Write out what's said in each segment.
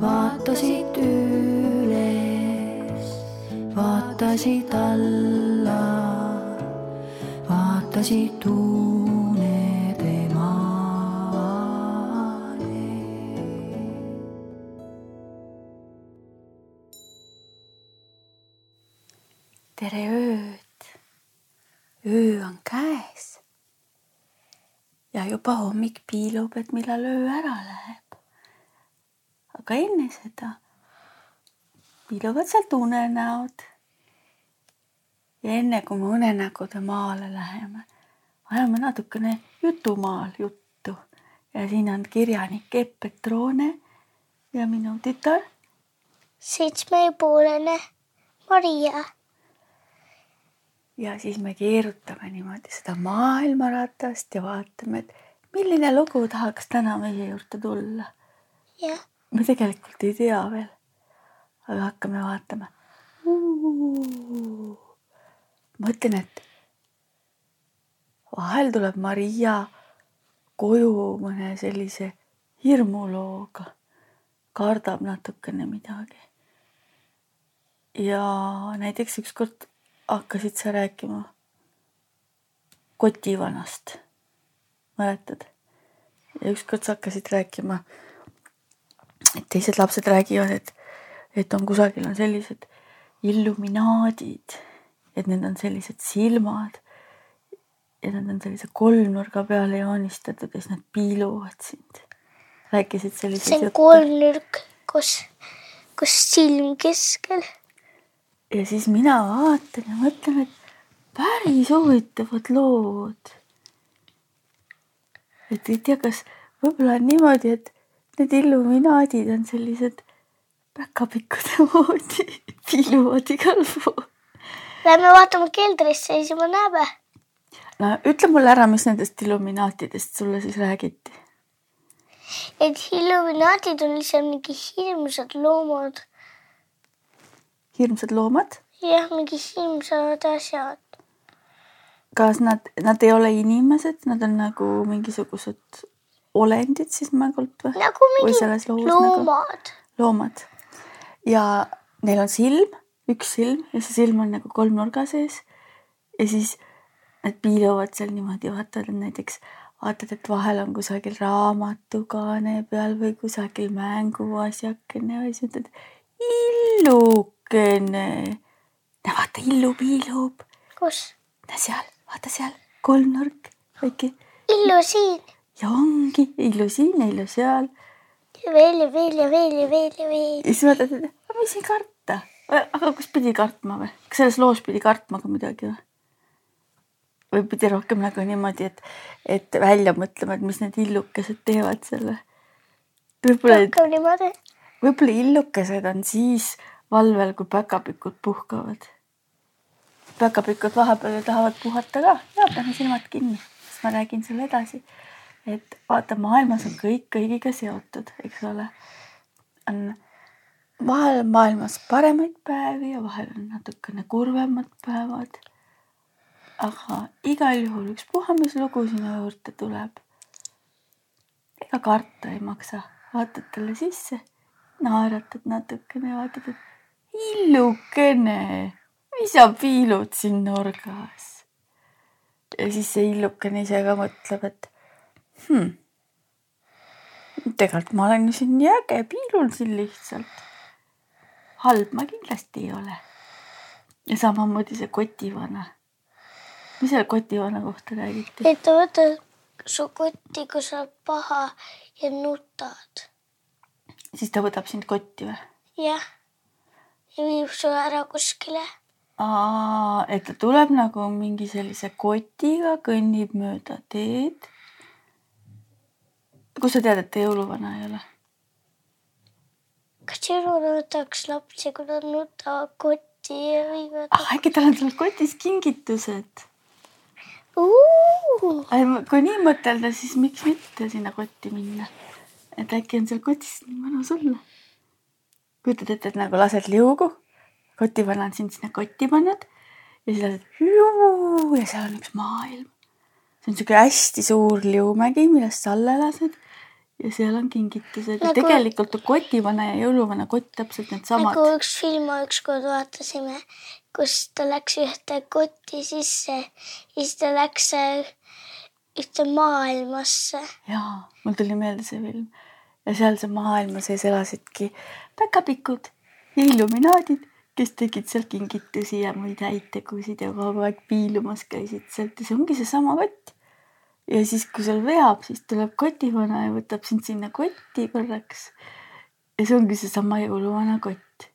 vaatasid üles, vaatasid alla, vaatasid unede öö on käes. ja juba hommik piilub, et millal öö ära läheb. aga enne seda piiluvad sealt unenäod. ja enne kui me unenägude maale läheme, ajame natukene jutumaal juttu ja siin on kirjanik Epp Petrone ja minu tütar seitsmepoolene Maria. Ja siis me keerutame niimoodi seda maailmaratast ja vaatame, et milline lugu tahaks täna meie juurde tulla. jah, me tegelikult ei tea veel, aga hakkame vaatama. mõtlen, et vahel tuleb Maria koju mõne sellise hirmulooga, kardab natukene midagi. ja näiteks ükskord hakkasid sa rääkima kotivanast, mäletad? ja ükskord sa hakkasid rääkima, et teised lapsed räägivad, et, et on kusagil on sellised illuminaadid, et need on sellised silmad ja nad on sellise kolmnurga peale joonistatud ja siis nad piiluvad sind. rääkisid see selliseid on kolmnurk, kus, kus silm keskel. Ja siis mina vaatan ja mõtlen, et päris huvitavad lood. et ei tea, kas võib-olla on niimoodi, et need illuminaadid on sellised päkapikkude moodi, piiluvad igal pool. Lähme vaatame keldrisse ja siis me näeme. no ütle mulle ära, mis nendest illuminaatidest sulle siis räägiti. et illuminaadid on lihtsalt mingi hirmsad loomad. Hirmsad loomad, jah, mingi hirmsad asjad. kas nad, nad ei ole inimesed, nad on nagu mingisugused olendid siis mängult või? nagu või mingi selles loos nagu loomad. loomad ja neil on silm, üks silm ja see silm on nagu kolmnurga sees ja siis nad piiluvad seal niimoodi, vaatavad näiteks, vaatad, et vahel on kusagil raamatukaane peal või kusagil mänguasjakene või siis ütled illukene. Näe, vaata, illu piilub, kus? seal, vaata seal, kolmnurk, väike illu siin. ja ongi illu siin illu seal veel ja veel ja veel ja veel ja veel. ja siis mõtled, et aga mis siin karta, aga kus pidi kartma või, kas selles loos pidi kartma ka midagi või? või pidi rohkem nagu niimoodi, et, et välja mõtlema, et mis need illukesed teevad seal või? võib-olla, rohkem niimoodi. võib-olla illukesed on siis valvel, kui päkapikud puhkavad. päkapikud vahepeal ju tahavad puhata ka ja pane silmad kinni, siis ma räägin sulle edasi. et vaata, maailmas on kõik kõigiga seotud, eks ole. on vahel maailmas paremaid päevi ja vahel on natukene kurvemad päevad. aga igal juhul ükspuha, mis lugu sinu juurde tuleb. ega karta ei maksa, vaatad talle sisse, naeratad natukene, vaatad, et illukene, mis sa piilud siin nurgas. ja siis see illukene ise ka mõtleb, et hmm, tegelikult ma olen siin nii äge, piilun siin lihtsalt. halb ma kindlasti ei ole. ja samamoodi see kotivana. mis selle kotivana kohta räägiti? et ta võtab su kotti, kui sa oled paha ja nutad. siis ta võtab sind kotti või? jah. Viib su ära kuskile. et ta tuleb nagu mingi sellise kotiga, kõnnib mööda teed. kust sa tead, et ta jõuluvana ei ole? kas jõuluvana võtaks lapsi, kui nad nutavad kotti ja viivad ah,. äkki tal on seal kotis kingitused? kui nii mõtelda, siis miks mitte sinna kotti minna? et äkki on seal kotis nii mõnus olla. Kujutad ette, et nagu lased liugu, kotivana on sind sinna kotti pannud ja siis lased liu ja seal on üks maailm. see on siuke hästi suur liumägi, millest sa alla lased ja seal on kingitused ja Nagu- tegelikult on kotivana ja jõuluvana kott täpselt needsamad nagu üks film ükskord vaatasime, kus ta läks ühte kotti sisse ja siis ta läks ühte maailmasse. jaa, mul tuli meelde see film ja sealse maailma sees elasidki päkapikud ja illuminaadid, kes tegid seal kingitusi ja muid häid tegusid ja kogu aeg piilumas käisid sealt ja see ongi seesama kott. ja siis, kui sul veab, siis tuleb kotivana ja võtab sind sinna kotti korraks. ja see ongi seesama jõuluvana kott.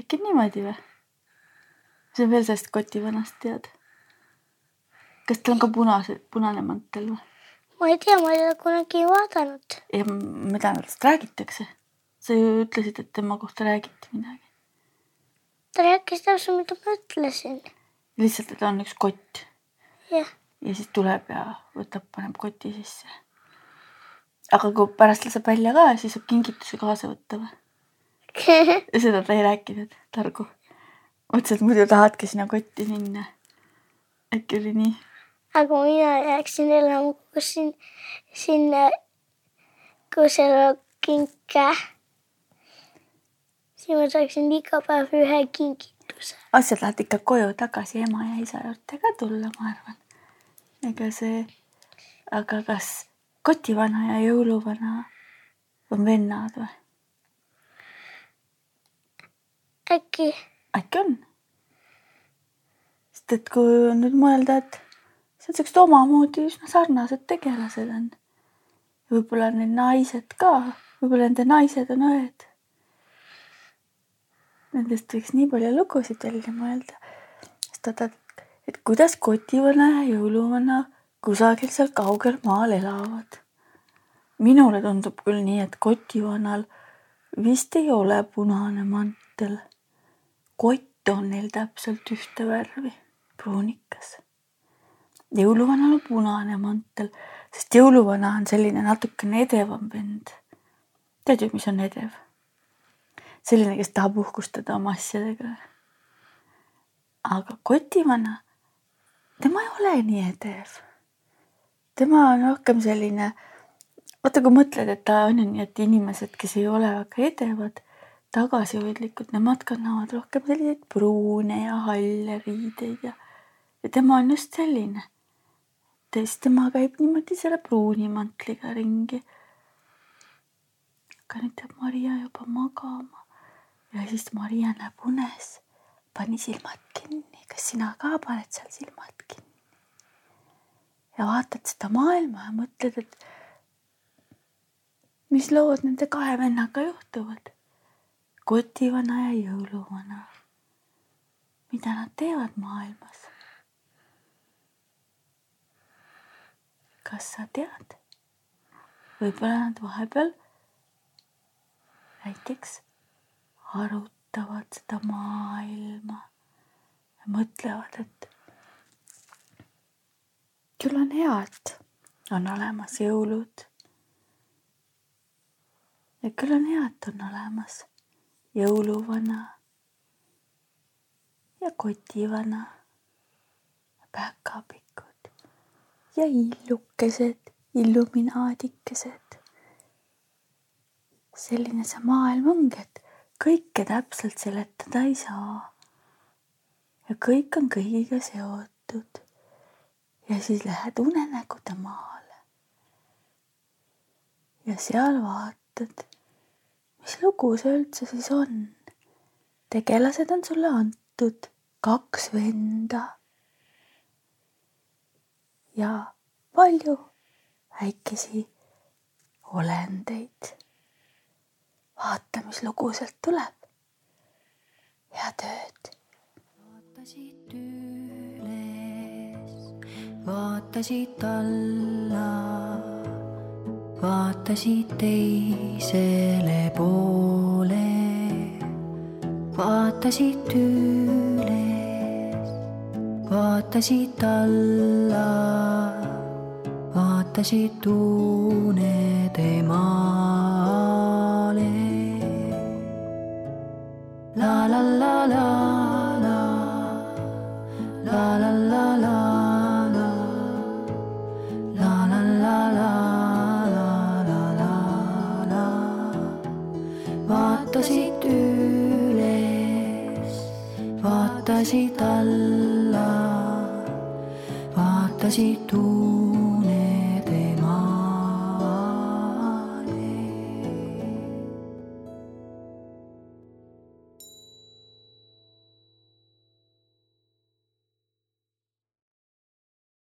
äkki niimoodi või? mis sa veel sellest kotivanast tead? kas tal on ka punase, punane mantel või? Ma ei tea, ma ei ole kunagi vaadanud. ja mida nendest räägitakse? sa ju ütlesid, et tema kohta räägiti midagi. ta rääkis täpselt, mida ma ütlesin. lihtsalt, et on üks kott jah, ja siis tuleb ja võtab, paneb koti sisse. aga kui pärast laseb välja ka, siis saab kingituse kaasa võtta või? seda ta ei rääkinud, targu. mõtlesin, et muidu tahadki sinna kotti minna. äkki oli nii? Aga mina jääksin elama, kus siin, sinna, kus on kinke. siis ma saaksin iga päev ühe kingituse. asjad lähed ikka koju tagasi ema ja isa juurde ka tulla, ma arvan. ega see, aga kas kotivana ja jõuluvana on vennad või? äkki, äkki on? sest et kui nüüd mõelda, et on siuksed omamoodi üsna sarnased tegelased on. võib-olla need naised ka, võib-olla nende naised on õed. Nendest võiks nii palju lugusid välja mõelda. sest vaata, et kuidas kotivana ja jõuluvana kusagil seal kaugel maal elavad. minule tundub küll nii, et kotivanal vist ei ole punane mantel kott on neil täpselt ühte värvi, pruunikas. Jõuluvanal on punane mantel, sest jõuluvana on selline natukene edevam vend. tead ju, mis on edev? selline, kes tahab uhkustada oma asjadega. aga kotivana, tema ei ole nii edev. tema on rohkem selline, vaata kui mõtled, et ta on ju nii, et inimesed, kes ei ole väga edevad tagasihoidlikud, nemad kannavad rohkem selliseid pruune ja halle riideid ja, ja tema on just selline. Siis tema käib niimoodi selle pruuni mantliga ringi. aga nüüd jääb Maria juba magama ja siis Maria näeb unes, pani silmad kinni, kas sina ka paned seal silmad kinni? ja vaatad seda maailma ja mõtled, et mis lood nende kahe vennaga juhtuvad kotivana ja jõuluvana. mida nad teevad maailmas? Kas sa tead? võib-olla nad vahepeal näiteks arutavad seda maailma ja mõtlevad, et küll on hea, et on olemas jõulud. ja küll on hea, et on olemas jõuluvana ja kotivana ja päkapikud ja illukesed, illuminaadikesed. selline see maailm ongi, et kõike täpselt seletada ei saa. ja kõik on kõigiga seotud. ja siis lähed unenägude maale. ja seal vaatad mis lugu see üldse siis on? tegelased on sulle antud, kaks venda. Ja palju väikesi olendeid. vaata, mis lugu sealt tuleb. head ööd vaatasid üles, vaatasid alla, vaatasid teisele poole, vaatasid üles, vaatasid alla, vaatasid unede vaatasid alla, vaatasid tuua.